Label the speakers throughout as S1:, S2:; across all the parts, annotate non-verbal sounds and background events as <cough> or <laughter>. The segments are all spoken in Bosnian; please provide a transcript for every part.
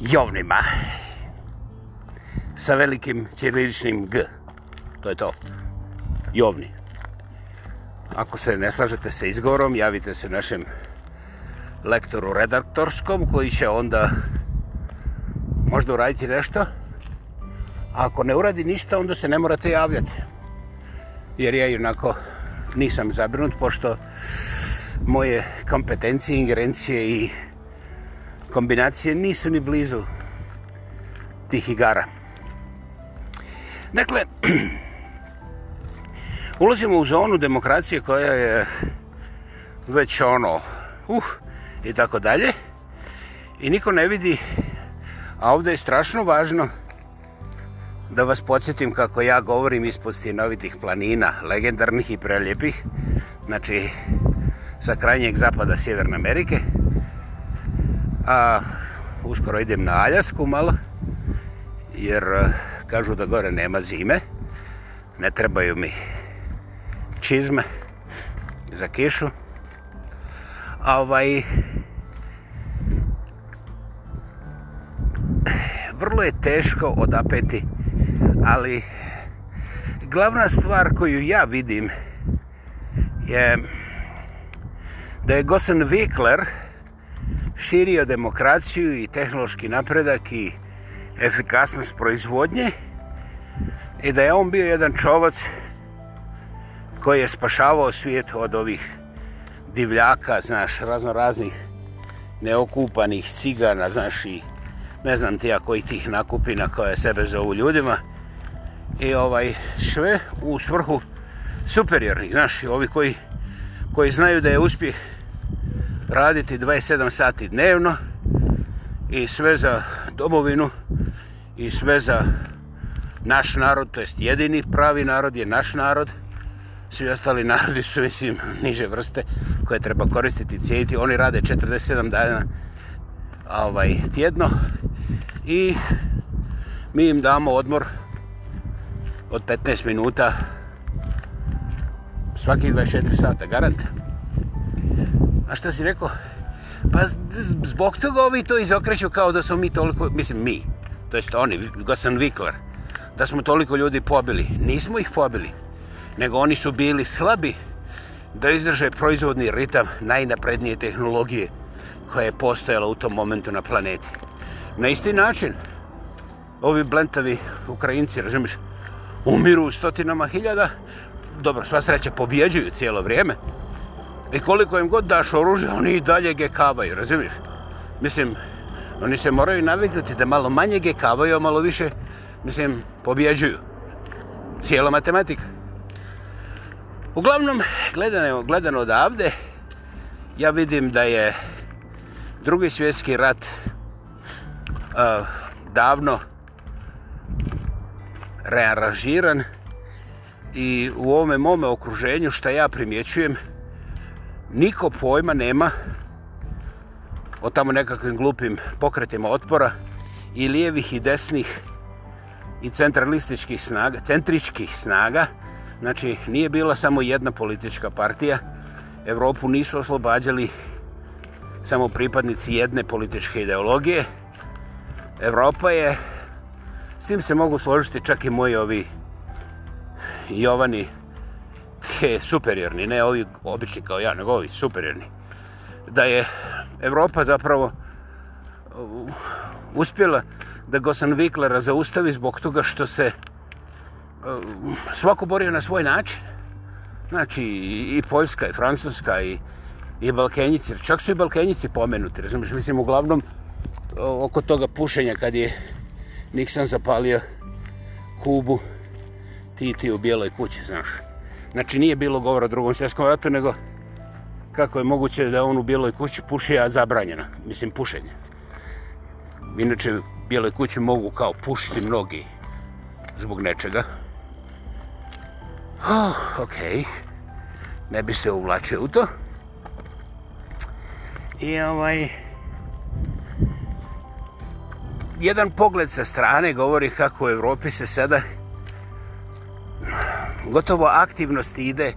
S1: Jovnima sa velikim ćiriličnim G. To je to. Jovni. Ako se ne slažete sa izgovorom, javite se našem lektoru redaktorskom koji će onda možda uraditi nešto. A ako ne uradi ništa, onda se ne morate javljati. Jer ja i onako nisam zabrinut, pošto moje kompetencije, ingerencije i kombinacije nisu ni blizu tih igara. Dakle, <clears throat> ulazimo u zonu demokracije koja je već ono, uh, i tako dalje. I niko ne vidi, a ovdje je strašno važno da vas podsjetim kako ja govorim ispod stjenovitih planina, legendarnih i preljepih. Znači, sa krajnjeg zapada Sjeverne Amerike. A uskoro idem na Aljasku malo, jer eh, kažu da gore nema zime. Ne trebaju mi čizme za kišu. A ovaj... Vrlo je teško odapeti, ali glavna stvar koju ja vidim je... Yeah da je Gosen Wikler širio demokraciju i tehnološki napredak i efikasnost proizvodnje i da je on bio jedan čovac koji je spašavao svijet od ovih divljaka, znaš, razno raznih neokupanih cigana, znaš, i ne znam ti ako i tih nakupina koje sebe zovu ljudima i ovaj sve u svrhu superiornih, znaš, ovi koji, koji znaju da je uspjeh raditi 27 sati dnevno i sve za domovinu i sve za naš narod, to jest jedini pravi narod je naš narod. Svi ostali narodi su mislim niže vrste koje treba koristiti i cijeniti. Oni rade 47 dana ovaj, tjedno i mi im damo odmor od 15 minuta svaki 24 sata garantujem. A šta si rekao? Pa zbog toga ovi to izokreću kao da smo mi toliko, mislim mi, to jest oni, Gosan Vikler, da smo toliko ljudi pobili. Nismo ih pobili, nego oni su bili slabi da izdrže proizvodni ritam najnaprednije tehnologije koja je postojala u tom momentu na planeti. Na isti način, ovi blentavi Ukrajinci, razumiješ, umiru u stotinama hiljada, dobro, sva sreća pobjeđuju cijelo vrijeme, I koliko im god daš oružje, oni i dalje gekavaju, razumiješ? Mislim, oni se moraju naviknuti da malo manje gekavaju, a malo više, mislim, pobjeđuju. Cijela matematika. Uglavnom, gledano, gledano odavde, ja vidim da je drugi svjetski rat uh, davno rearanžiran i u ovome mome okruženju, što ja primjećujem, niko pojma nema o tamo nekakvim glupim pokretima otpora i lijevih i desnih i centralističkih snaga, centričkih snaga. Znači, nije bila samo jedna politička partija. Evropu nisu oslobađali samo pripadnici jedne političke ideologije. Evropa je, s tim se mogu složiti čak i moji ovi Jovani Hrvatski, ke superiorni, ne ovi obični kao ja, nego ovi superiorni, da je Evropa zapravo uh, uspjela da Gosan Viklera zaustavi zbog toga što se uh, svako borio na svoj način. Znači i Poljska, i Francuska, i, i Balkenjici. Čak su i Balkenjici pomenuti, razumiješ? Mislim, uglavnom, uh, oko toga pušenja kad je Nixon zapalio Kubu, Titi u bijeloj kući, znaš. Znači nije bilo govora o drugom svjetskom ratu, nego kako je moguće da on u bijeloj kući puši, a zabranjeno, mislim pušenje. Inače, bijeloj kući mogu kao pušiti mnogi zbog nečega. Oh, ok, ne bi se uvlačio u to. I ovaj... Jedan pogled sa strane govori kako u Evropi se sada gotovo aktivnost ide e,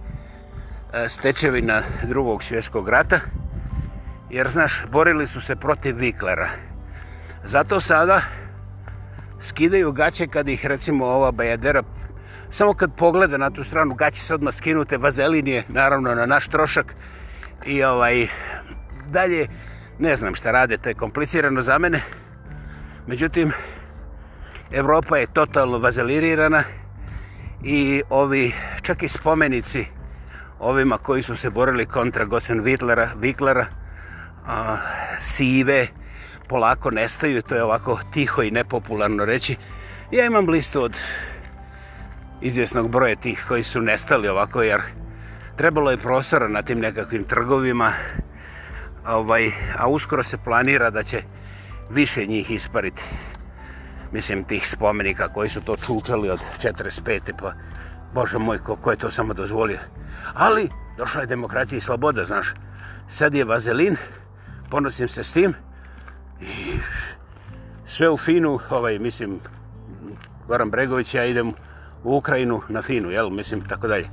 S1: stečevina drugog svjetskog rata, jer, znaš, borili su se protiv Viklera. Zato sada skidaju gaće kad ih, recimo, ova Bajadera, samo kad pogleda na tu stranu, gaće se odmah skinute, vazelin je, naravno, na naš trošak i ovaj, dalje, ne znam šta rade, to je komplicirano za mene. Međutim, Evropa je totalno vazelirirana, i ovi čak i spomenici ovima koji su se borili kontra Gosen Wittlera, Wicklera, a, sive, polako nestaju, to je ovako tiho i nepopularno reći. Ja imam listu od izvjesnog broja tih koji su nestali ovako, jer trebalo je prostora na tim nekakvim trgovima, a, ovaj, a uskoro se planira da će više njih ispariti mislim, tih spomenika koji su to čučali od 45. pa, bože moj, ko, ko je to samo dozvolio. Ali, došla je demokracija i sloboda, znaš. Sad je vazelin, ponosim se s tim i sve u finu, ovaj, mislim, Goran Bregović, ja idem u Ukrajinu na finu, jel, mislim, tako dalje.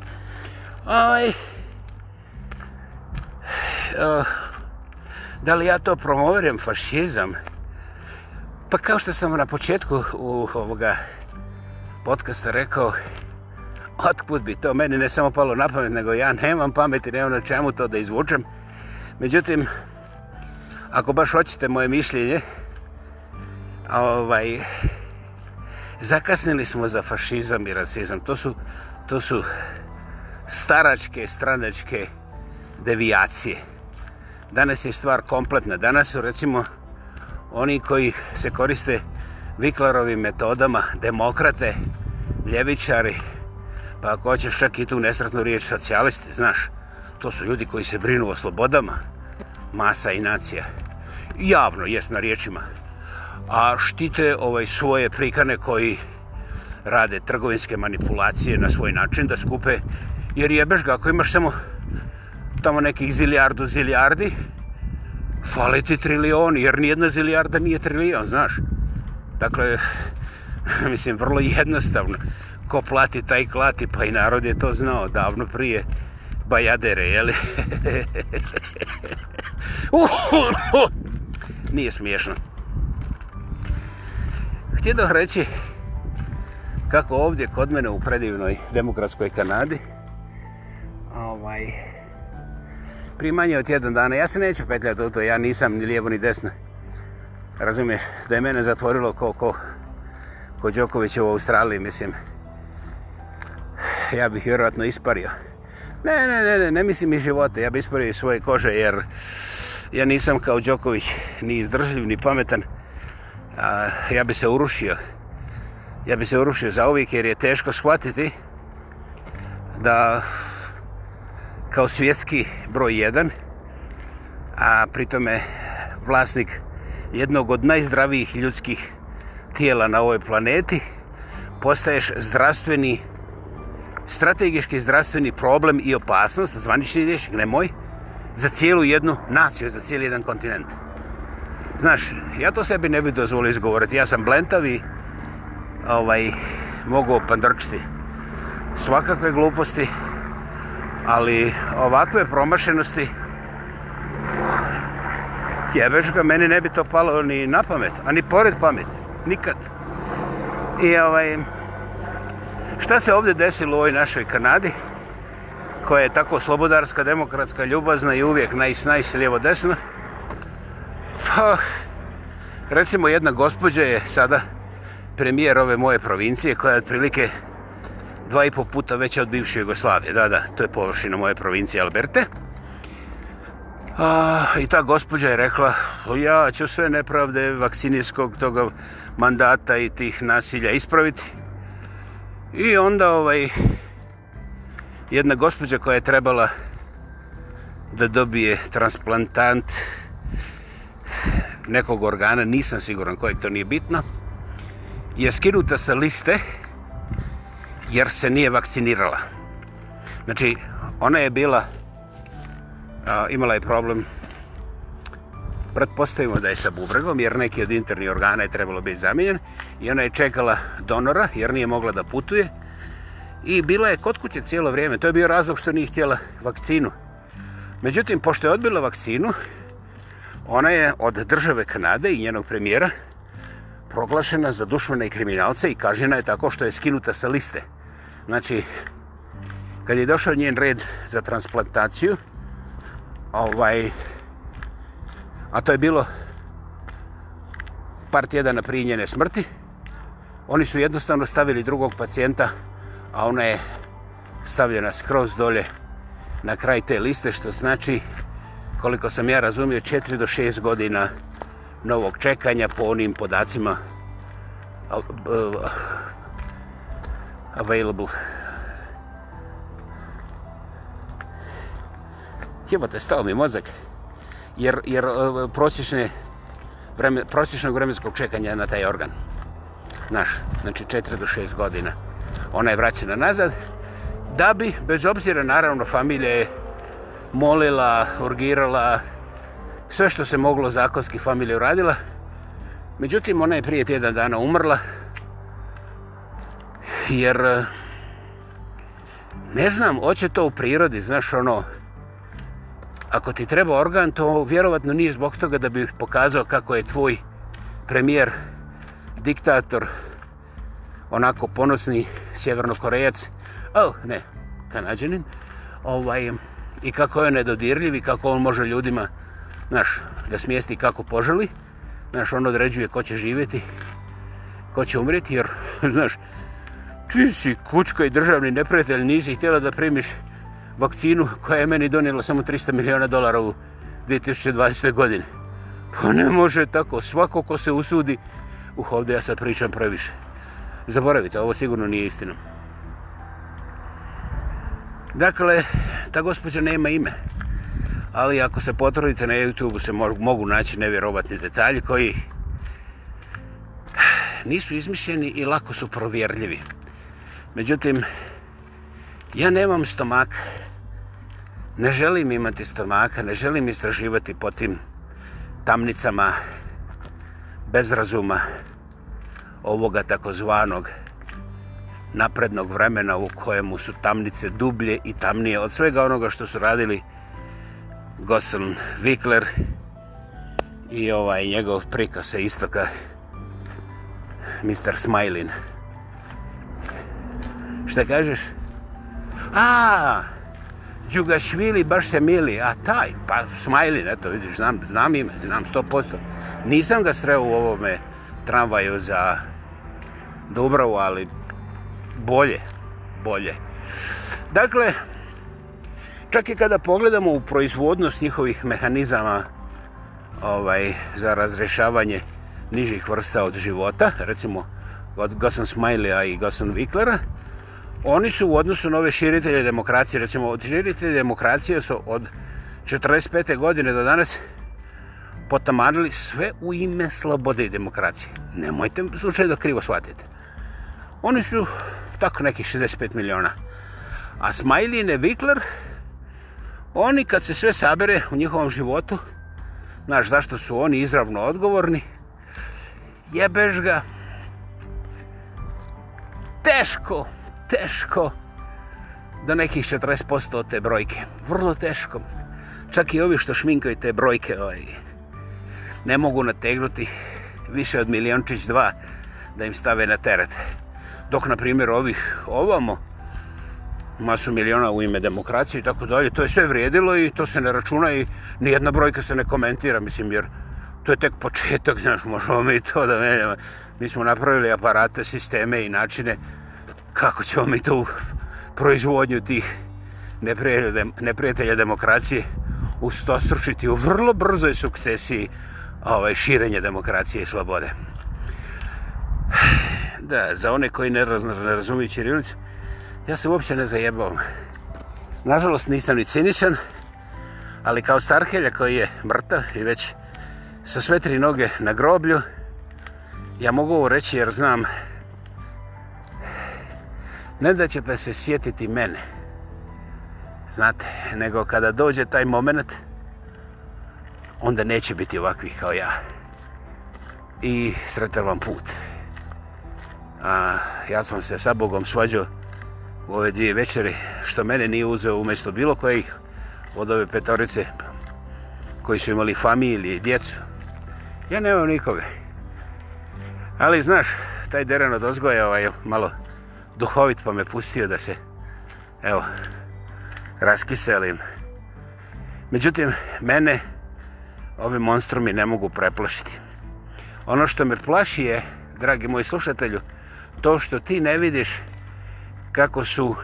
S1: Aj, eh, da li ja to promovirem, fašizam? Aj, pa kao što sam na početku u ovoga podcasta rekao, otkud bi to meni ne samo palo na pamet, nego ja nemam pameti, nemam na čemu to da izvučem. Međutim, ako baš hoćete moje mišljenje, ovaj, zakasnili smo za fašizam i rasizam. To su, to su staračke, stranačke devijacije. Danas je stvar kompletna. Danas su, recimo, oni koji se koriste viklarovim metodama, demokrate, ljevičari, pa ako hoćeš čak i tu nesretnu riječ socijalisti, znaš, to su ljudi koji se brinu o slobodama, masa i nacija. Javno, jest na riječima. A štite ovaj svoje prikane koji rade trgovinske manipulacije na svoj način da skupe, jer jebeš ga, ako imaš samo tamo nekih ziljardu ziljardi, ziliardi, fale ti trilioni, jer nijedna zilijarda nije trilion, znaš. Dakle, <laughs> mislim, vrlo jednostavno. Ko plati, taj klati, pa i narod je to znao davno prije Bajadere, jeli? <laughs> Uh, nije smiješno. Htio da reći kako ovdje kod mene u predivnoj demokratskoj Kanadi ovaj, oh primanje od tjedan dana. Ja se neću petljati u to, ja nisam ni lijevo ni desno. Razumiješ, da je mene zatvorilo ko, ko, ko Đoković u Australiji, mislim. Ja bih vjerojatno ispario. Ne, ne, ne, ne, ne mislim i života, ja bih ispario i svoje kože, jer ja nisam kao Đoković ni izdržljiv, ni pametan. A, ja bih se urušio. Ja bih se urušio za uvijek, jer je teško shvatiti da kao svjetski broj 1, a pritome vlasnik jednog od najzdravijih ljudskih tijela na ovoj planeti, postaješ zdravstveni, strategiški zdravstveni problem i opasnost, zvanični rješnik, nemoj, za cijelu jednu naciju, za cijeli jedan kontinent. Znaš, ja to sebi ne bi dozvolio izgovoriti. Ja sam blentav i ovaj, mogu opandrčiti svakakve gluposti, ali ovakve promašenosti jebeš ga, meni ne bi to palo ni na pamet, a ni pored pameti. Nikad. I ovaj, šta se ovdje desilo u ovoj našoj Kanadi, koja je tako slobodarska, demokratska, ljubazna i uvijek nice, nice, lijevo, desno? Pa, recimo jedna gospođa je sada premijer ove moje provincije, koja je otprilike prilike dva i po puta veća od bivše Jugoslavije. Da, da, to je površina moje provincije Alberte. A, I ta gospođa je rekla, ja ću sve nepravde vakcinijskog toga mandata i tih nasilja ispraviti. I onda ovaj, jedna gospođa koja je trebala da dobije transplantant nekog organa, nisam siguran kojeg to nije bitno, je skinuta sa liste jer se nije vakcinirala. Znači, ona je bila, a, imala je problem, pretpostavimo da je sa bubregom, jer neki od internih organa je trebalo biti zamijenjen, i ona je čekala donora, jer nije mogla da putuje, i bila je kod kuće cijelo vrijeme. To je bio razlog što nije htjela vakcinu. Međutim, pošto je odbila vakcinu, ona je od države Kanade i njenog premijera proglašena za dušmana i kriminalca i kažena je tako što je skinuta sa liste. Znači, kad je došao njen red za transplantaciju, ovaj, a to je bilo par tjedana prije njene smrti, oni su jednostavno stavili drugog pacijenta, a ona je stavljena skroz dolje na kraj te liste, što znači, koliko sam ja razumio, 4 do 6 godina novog čekanja po onim podacima available. Jebate, stao mi mozak. Jer, jer e, prosječne vreme, prosječnog vremenskog čekanja na taj organ. Naš, znači 4 do 6 godina. Ona je vraćena nazad. Da bi, bez obzira, naravno, familija je molila, urgirala, sve što se moglo zakonski familiju radila. Međutim, ona je prije tjedan dana umrla, jer e, ne znam, hoće to u prirodi, znaš ono, ako ti treba organ, to vjerovatno nije zbog toga da bi pokazao kako je tvoj premijer, diktator, onako ponosni sjevernokorejac, oh, ne, kanadžanin, ovaj, i kako je nedodirljiv i kako on može ljudima, znaš, da smijesti kako poželi, znaš, on određuje ko će živjeti, ko će umriti, jer, <laughs> znaš, ti si kučko i državni neprijatelj, nisi htjela da primiš vakcinu koja je meni donijela samo 300 miliona dolara u 2020. godine. Pa ne može tako, svako ko se usudi, uh, ovdje ja sad pričam previše. Zaboravite, ovo sigurno nije istina. Dakle, ta gospođa nema ime, ali ako se potrudite na YouTube-u se mogu naći nevjerovatni detalji koji nisu izmišljeni i lako su provjerljivi. Međutim, ja nemam stomaka. Ne želim imati stomaka, ne želim istraživati po tim tamnicama bez razuma ovoga takozvanog naprednog vremena u kojemu su tamnice dublje i tamnije od svega onoga što su radili Gosselin Wickler i ovaj njegov prikaz se istoka Mr. Smiling. Mr. Smiling. Šta kažeš? A, Đugašvili, baš se mili. A taj, pa smajli, ne to vidiš, znam, znam ime, znam sto posto. Nisam ga sreo u ovome tramvaju za Dubravu, ali bolje, bolje. Dakle, čak i kada pogledamo u proizvodnost njihovih mehanizama ovaj za razrešavanje nižih vrsta od života, recimo od Gosan Smajlija i Gosan Viklera, oni su u odnosu na ove širitelje demokracije, recimo od širitelje demokracije su od 45. godine do danas potamarili sve u ime slobode i demokracije. Nemojte slučaj da krivo shvatite. Oni su tako neki 65 miliona. A Smajline Wickler, oni kad se sve sabere u njihovom životu, znaš zašto su oni izravno odgovorni, jebeš ga, teško, teško, teško do nekih 40% od te brojke. Vrlo teško. Čak i ovi što šminkaju te brojke ovaj, ne mogu nategnuti više od milijončić dva da im stave na teret. Dok, na primjer, ovih ovamo, masu miliona u ime demokracije i tako dalje, to je sve vrijedilo i to se ne računa i nijedna brojka se ne komentira, mislim, jer to je tek početak, znaš, možemo mi to da menjamo. Mi smo napravili aparate, sisteme i načine, kako ćemo mi tu proizvodnju tih neprijatelja demokracije ustostručiti u vrlo brzoj sukcesiji ovaj, širenja demokracije i slobode. Da, za one koji ne, raz, ne razumiju Čirilicu, ja se uopće ne zajebao. Nažalost, nisam ni ciničan, ali kao starhelja koji je mrtav i već sa sve tri noge na groblju, ja mogu ovo reći jer znam ne da ćete pa se sjetiti mene, znate, nego kada dođe taj moment, onda neće biti ovakvih kao ja. I sretan vam put. A, ja sam se sa Bogom svađao u ove dvije večeri, što mene nije uzeo umjesto bilo kojih od ove petorice koji su imali familije, djecu. Ja nemam nikove. Ali, znaš, taj deren od ozgoja ovaj, malo duhovit pa me pustio da se evo raskiselim međutim mene ovi monstrumi ne mogu preplašiti ono što me plaši je dragi moj slušatelju to što ti ne vidiš kako su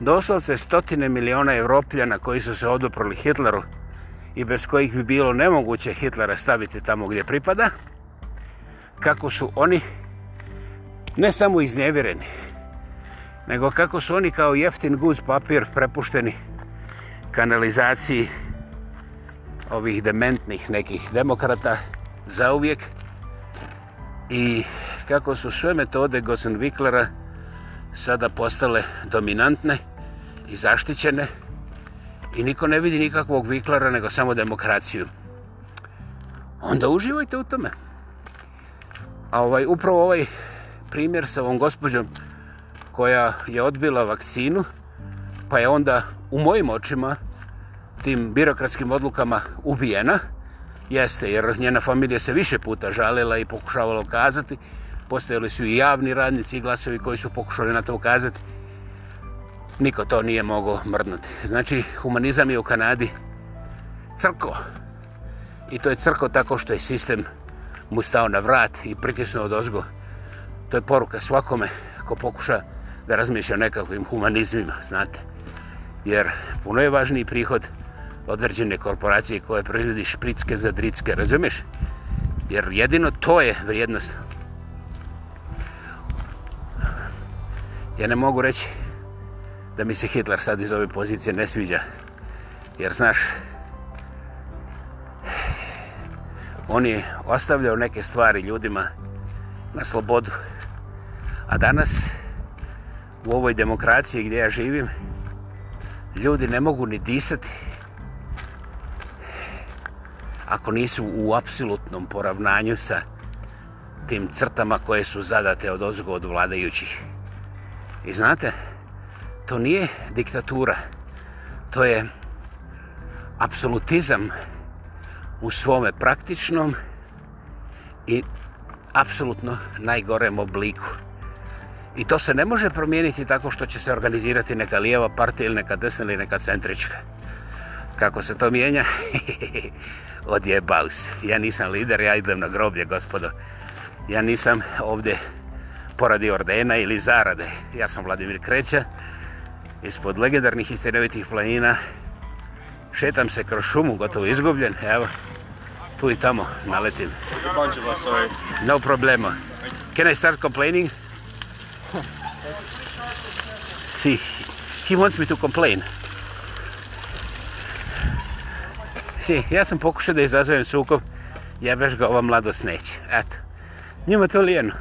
S1: doslovce stotine miliona evropljana koji su se oduprli Hitleru i bez kojih bi bilo nemoguće Hitlera staviti tamo gdje pripada kako su oni ne samo iznjevireni nego kako su oni kao jeftin guz papir prepušteni kanalizaciji ovih dementnih nekih demokrata zauvijek i kako su sve metode Gosen Wicklera sada postale dominantne i zaštićene i niko ne vidi nikakvog Wicklera nego samo demokraciju. Onda uživajte u tome. A ovaj, upravo ovaj primjer sa ovom gospođom koja je odbila vakcinu, pa je onda u mojim očima tim birokratskim odlukama ubijena. Jeste, jer njena familija se više puta žalila i pokušavala ukazati. Postojali su i javni radnici i glasovi koji su pokušali na to ukazati. Niko to nije mogao mrdnuti. Znači, humanizam je u Kanadi crko. I to je crko tako što je sistem mu stao na vrat i pritisnuo od ozgo. To je poruka svakome ko pokuša da razmišlja o nekakvim humanizmima, znate. Jer puno je važniji prihod određene korporacije koje proizvodi špricke za dritske, razumiješ? Jer jedino to je vrijednost. Ja ne mogu reći da mi se Hitler sad iz ove pozicije ne sviđa. Jer, znaš, on je ostavljao neke stvari ljudima na slobodu. A danas u ovoj demokraciji gdje ja živim ljudi ne mogu ni disati ako nisu u apsolutnom poravnanju sa tim crtama koje su zadate od ozgo od vladajućih. I znate, to nije diktatura, to je apsolutizam u svome praktičnom i apsolutno najgorem obliku. I to se ne može promijeniti tako što će se organizirati neka lijeva partija ili neka desna ili neka centrička. Kako se to mijenja? <laughs> Odjebao se. Ja nisam lider, ja idem na groblje, gospodo. Ja nisam ovdje poradi ordena ili zarade. Ja sam Vladimir Kreća. Ispod legendarnih istinovitih planina šetam se kroz šumu, gotovo izgubljen. Evo, tu i tamo naletim. Ovaj. No problemo. Can I start complaining? See, he wants me to complain. See, ja sam pokušao da izazovem sukob, jebeš ga, ova mladost neće. Eto, njima to lijeno.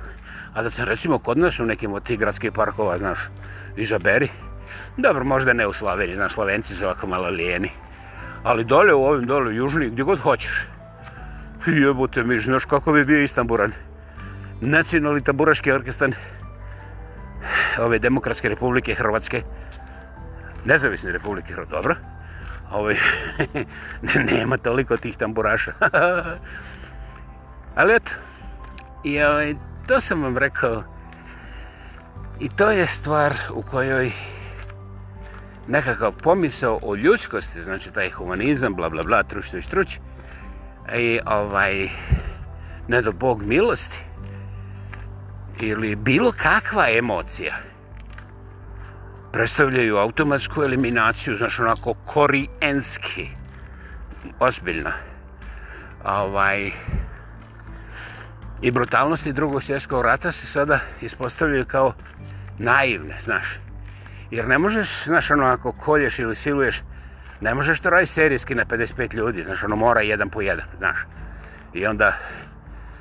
S1: A da se recimo kod nas u nekim od tih gradskih parkova, znaš, izaberi. Dobro, možda ne u Slaveni, znaš, Slovenci su ovako malo lijeni. Ali dole u ovim dole, južni, gdje god hoćeš. Jebote mi, znaš kako bi bio Istamburan. Nacionalni tamburaški orkestan. Nacionalni tamburaški orkestan ove demokratske republike Hrvatske, nezavisne republike Hrvatske, dobro, ove, <laughs> nema toliko tih tamburaša. <laughs> Ali eto, i ove, to sam vam rekao, i to je stvar u kojoj nekakav pomisao o ljudskosti, znači taj humanizam, bla, bla, bla, truć, truć, truć, i ovaj, ne do Bog milosti, ili bilo kakva emocija predstavljaju automatsku eliminaciju, znaš onako korijenski, ozbiljna. Ovaj, I brutalnosti drugog svjetskog rata se sada ispostavljaju kao naivne, znaš. Jer ne možeš, znaš, ono, ako kolješ ili siluješ, ne možeš to raditi serijski na 55 ljudi, znaš, ono mora jedan po jedan, znaš. I onda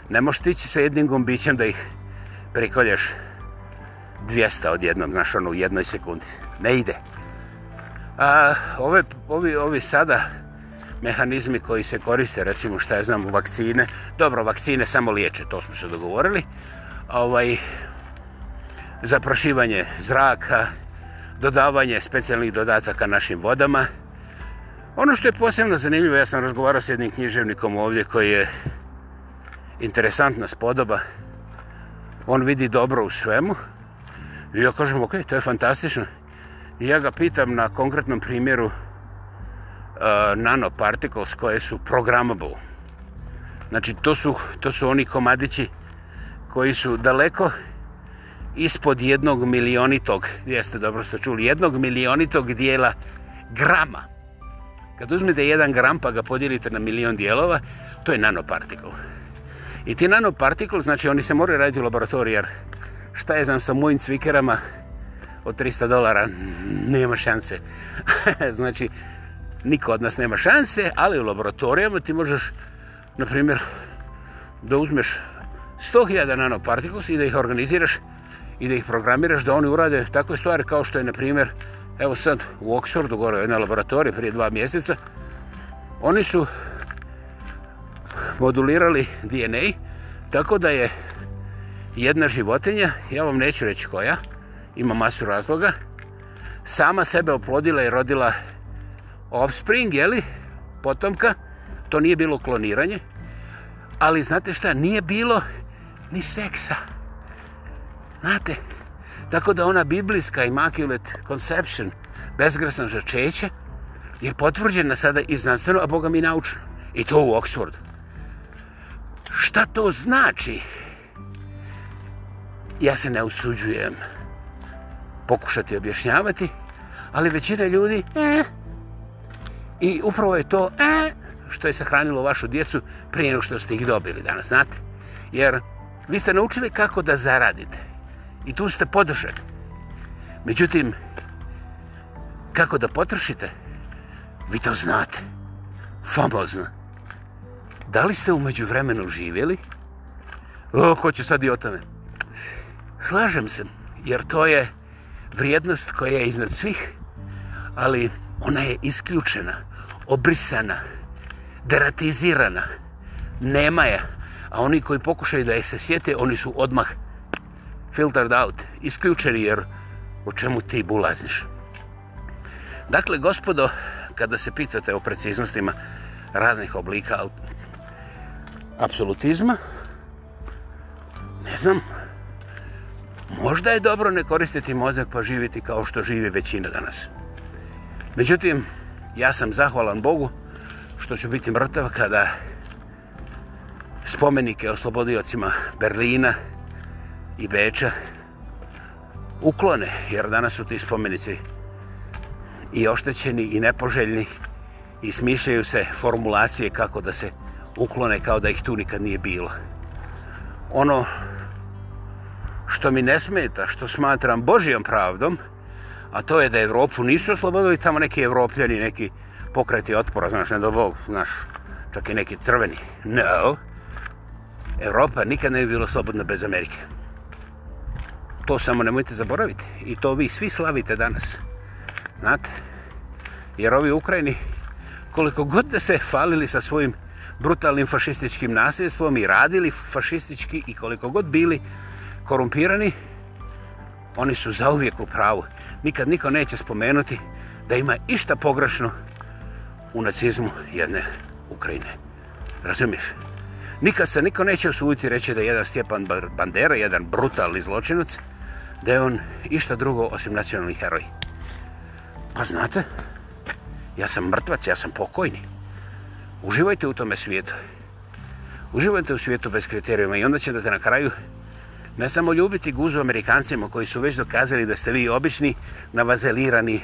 S1: ne možeš tići sa jednim gombićem da ih prikolješ 200 od jednog, znaš ono, u jednoj sekundi. Ne ide. A ove, ovi, ovi sada mehanizmi koji se koriste, recimo šta je znam, vakcine, dobro, vakcine samo liječe, to smo se dogovorili, ovaj, za prošivanje zraka, dodavanje specijalnih dodataka našim vodama. Ono što je posebno zanimljivo, ja sam razgovarao s jednim književnikom ovdje koji je interesantna spodoba, on vidi dobro u svemu. I ja kažem, ok, to je fantastično. I ja ga pitam na konkretnom primjeru uh, nanoparticles koje su programmable. Znači, to su, to su oni komadići koji su daleko ispod jednog milionitog, jeste dobro ste čuli, jednog milionitog dijela grama. Kad uzmete jedan gram pa ga podijelite na milion dijelova, to je nanopartikl. Uh, I ti nanopartikl, znači oni se moraju raditi u laboratoriju, jer šta je znam sa mojim cvikerama od 300 dolara, nema šanse. <laughs> znači, niko od nas nema šanse, ali u laboratorijama ti možeš, na primjer, da uzmeš 100.000 nanopartikls i da ih organiziraš i da ih programiraš, da oni urade takve stvari kao što je, na primjer, evo sad u Oxfordu, gore u jednoj laboratoriji prije dva mjeseca, oni su modulirali DNA, tako da je jedna životinja, ja vam neću reći koja, ima masu razloga, sama sebe oplodila i rodila offspring, jeli, potomka, to nije bilo kloniranje, ali znate šta, nije bilo ni seksa. Znate, tako da ona biblijska Immaculate Conception, bezgrasno začeće, je potvrđena sada i znanstveno, a Boga mi naučno. I to u Oxfordu šta to znači ja se ne usuđujem pokušati objašnjavati ali većina ljudi eh, i upravo je to eh, što je sahranilo vašu djecu prije nego što ste ih dobili danas znate jer vi ste naučili kako da zaradite i tu ste podržali međutim kako da potrošite vi to znate famozno da li ste umeđu vremenu živjeli? O, ko će sad i o tome? Slažem se, jer to je vrijednost koja je iznad svih, ali ona je isključena, obrisana, deratizirana, nema je. A oni koji pokušaju da je se sjete, oni su odmah filtered out, isključeni, jer o čemu ti bulaziš? Dakle, gospodo, kada se pitate o preciznostima raznih oblika, ali apsolutizma? Ne znam. Možda je dobro ne koristiti mozak pa živiti kao što živi većina danas. Međutim, ja sam zahvalan Bogu što ću biti mrtav kada spomenike oslobodiocima Berlina i Beča uklone, jer danas su ti spomenici i oštećeni i nepoželjni i smišljaju se formulacije kako da se uklone uklone kao da ih tu nikad nije bilo. Ono što mi ne smeta, što smatram Božijom pravdom, a to je da Evropu nisu oslobodili tamo neki evropljani, neki pokreti otpora, znaš, ne do Bog, znaš, čak i neki crveni. No. Evropa nikad ne bi bila slobodna bez Amerike. To samo nemojte zaboraviti. I to vi svi slavite danas. Znate? Jer ovi Ukrajini, koliko god da se falili sa svojim brutalnim fašističkim nasljedstvom i radili fašistički i koliko god bili korumpirani, oni su zauvijek u pravu. Nikad niko neće spomenuti da ima išta pogrešno u nacizmu jedne Ukrajine. Razumiješ? Nikad se niko neće osuditi reći da je jedan Stjepan Bandera, jedan brutalni zločinac, da je on išta drugo osim nacionalnih heroji. Pa znate, ja sam mrtvac, ja sam pokojni uživajte u tome svijetu. Uživajte u svijetu bez kriterijuma i onda ćete te na kraju ne samo ljubiti guzu Amerikancima koji su već dokazali da ste vi obični navazelirani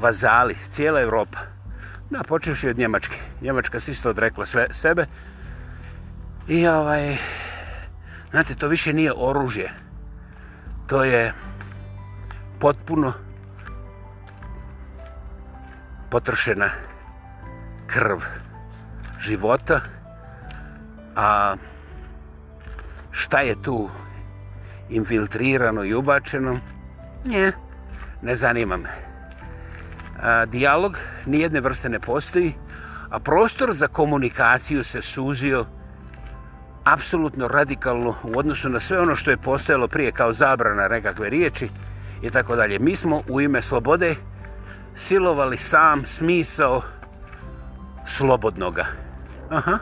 S1: vazali, cijela Evropa. Na, počeši od Njemačke. Njemačka se isto odrekla sve, sebe. I ovaj... Znate, to više nije oružje. To je potpuno potrošena krv. Krv života, a šta je tu infiltrirano i ubačeno, nje, ne zanima me. Dijalog nijedne vrste ne postoji, a prostor za komunikaciju se suzio apsolutno radikalno u odnosu na sve ono što je postojalo prije kao zabrana nekakve riječi i tako dalje. Mi smo u ime slobode silovali sam smisao slobodnoga aha,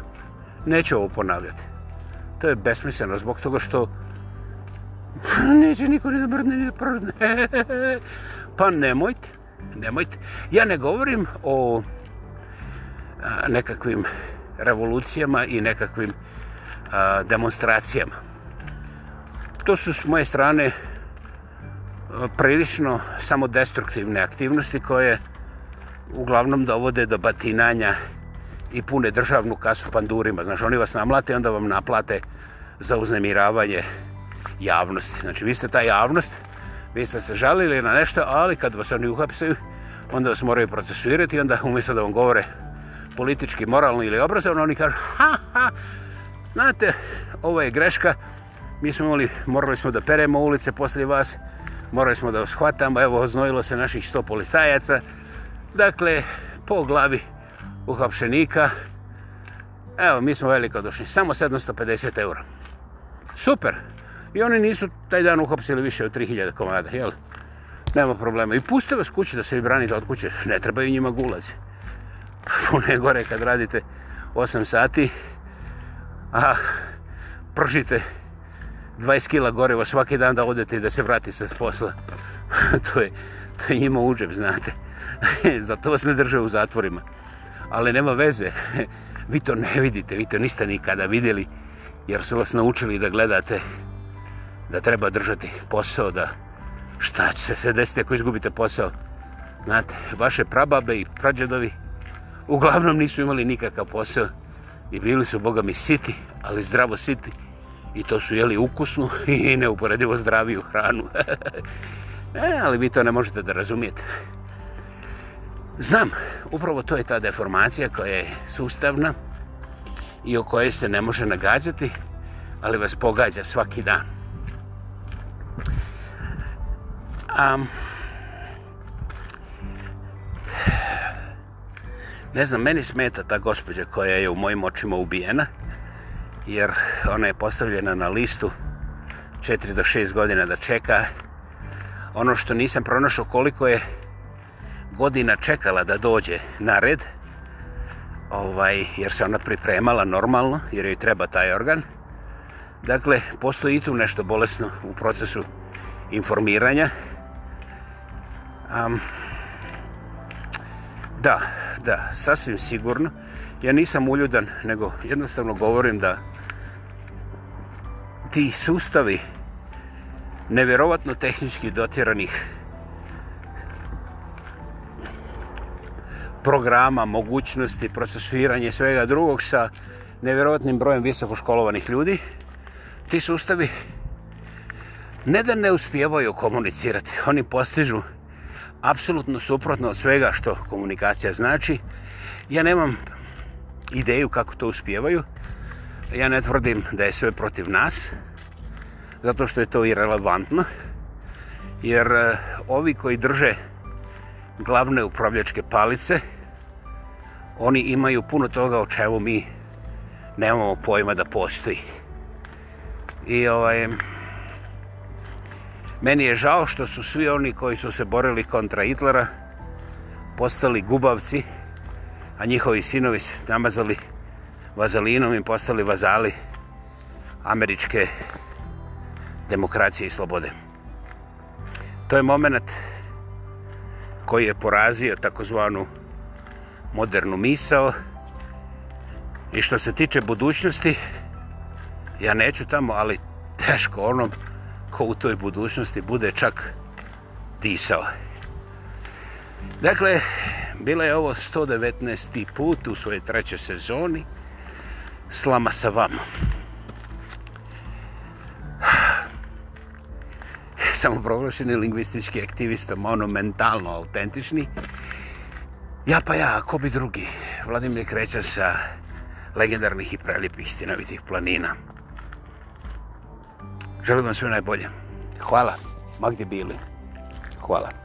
S1: neću ovo ponavljati. To je besmisleno zbog toga što neće niko ni da mrdne, ni da prdne. <laughs> pa nemojte, nemojte. Ja ne govorim o nekakvim revolucijama i nekakvim demonstracijama. To su s moje strane prilično samodestruktivne aktivnosti koje uglavnom dovode do batinanja i pune državnu kasu pandurima. Znači, oni vas namlate i onda vam naplate za uznemiravanje javnosti. Znači, vi ste ta javnost, vi ste se žalili na nešto, ali kad vas oni uhapisaju, onda vas moraju procesuirati i onda umjesto da vam govore politički, moralno ili obrazovno, oni kažu, ha, ha, znate, ovo je greška, mi smo imali, morali smo da peremo ulice poslije vas, morali smo da vas hvatamo, evo, oznojilo se naših sto policajaca, dakle, po glavi, uhapšenika. Evo, mi smo veliko došli. Samo 750 eura. Super. I oni nisu taj dan uhapsili više od 3000 komada, jel? Nema problema. I puste vas kući da se vi branite od kuće. Ne trebaju njima gulazi. Puno je gore kad radite 8 sati, a pržite 20 kila goriva svaki dan da odete i da se vrati sa posla. <laughs> to je, to je njima uđeb, znate. <laughs> Zato vas ne drže u zatvorima ali nema veze. <laughs> Vi to ne vidite, vi to niste nikada vidjeli, jer su vas naučili da gledate da treba držati posao, da šta će se desiti ako izgubite posao. Znate, vaše prababe i prađedovi uglavnom nisu imali nikakav posao i bili su, Boga mi, siti, ali zdravo siti. I to su jeli ukusnu <laughs> i neuporedivo zdraviju hranu. <laughs> e, ali vi to ne možete da razumijete. Znam, upravo to je ta deformacija koja je sustavna i o kojoj se ne može nagađati, ali vas pogađa svaki dan. Um, ne znam, meni smeta ta gospođa koja je u mojim očima ubijena, jer ona je postavljena na listu 4 do 6 godina da čeka. Ono što nisam pronašao koliko je godina čekala da dođe na red, ovaj, jer se ona pripremala normalno, jer joj treba taj organ. Dakle, postoji tu nešto bolesno u procesu informiranja. Um, da, da, sasvim sigurno. Ja nisam uljudan, nego jednostavno govorim da ti sustavi nevjerovatno tehnički dotiranih programa, mogućnosti, procesuiranje i svega drugog sa nevjerovatnim brojem visokoškolovanih ljudi, ti sustavi ne da ne uspjevaju komunicirati, oni postižu apsolutno suprotno od svega što komunikacija znači. Ja nemam ideju kako to uspjevaju. Ja ne tvrdim da je sve protiv nas, zato što je to irrelevantno. Jer eh, ovi koji drže komunikaciju, glavne upravljačke palice, oni imaju puno toga o čemu mi nemamo pojma da postoji. I ovaj, meni je žao što su svi oni koji su se borili kontra Hitlera postali gubavci, a njihovi sinovi se namazali vazalinom i postali vazali američke demokracije i slobode. To je moment koji je porazio takozvanu modernu misao i što se tiče budućnosti ja neću tamo ali teško onom ko u toj budućnosti bude čak disao dakle bila je ovo 119. put u svojoj trećoj sezoni slama sa vama samoproglašeni lingvistički aktivista, monumentalno autentični. Ja pa ja, ko bi drugi? Vladimir kreće sa legendarnih i prelipih stinovitih planina. Želim vam sve najbolje. Hvala. Ma gdje bili? Hvala.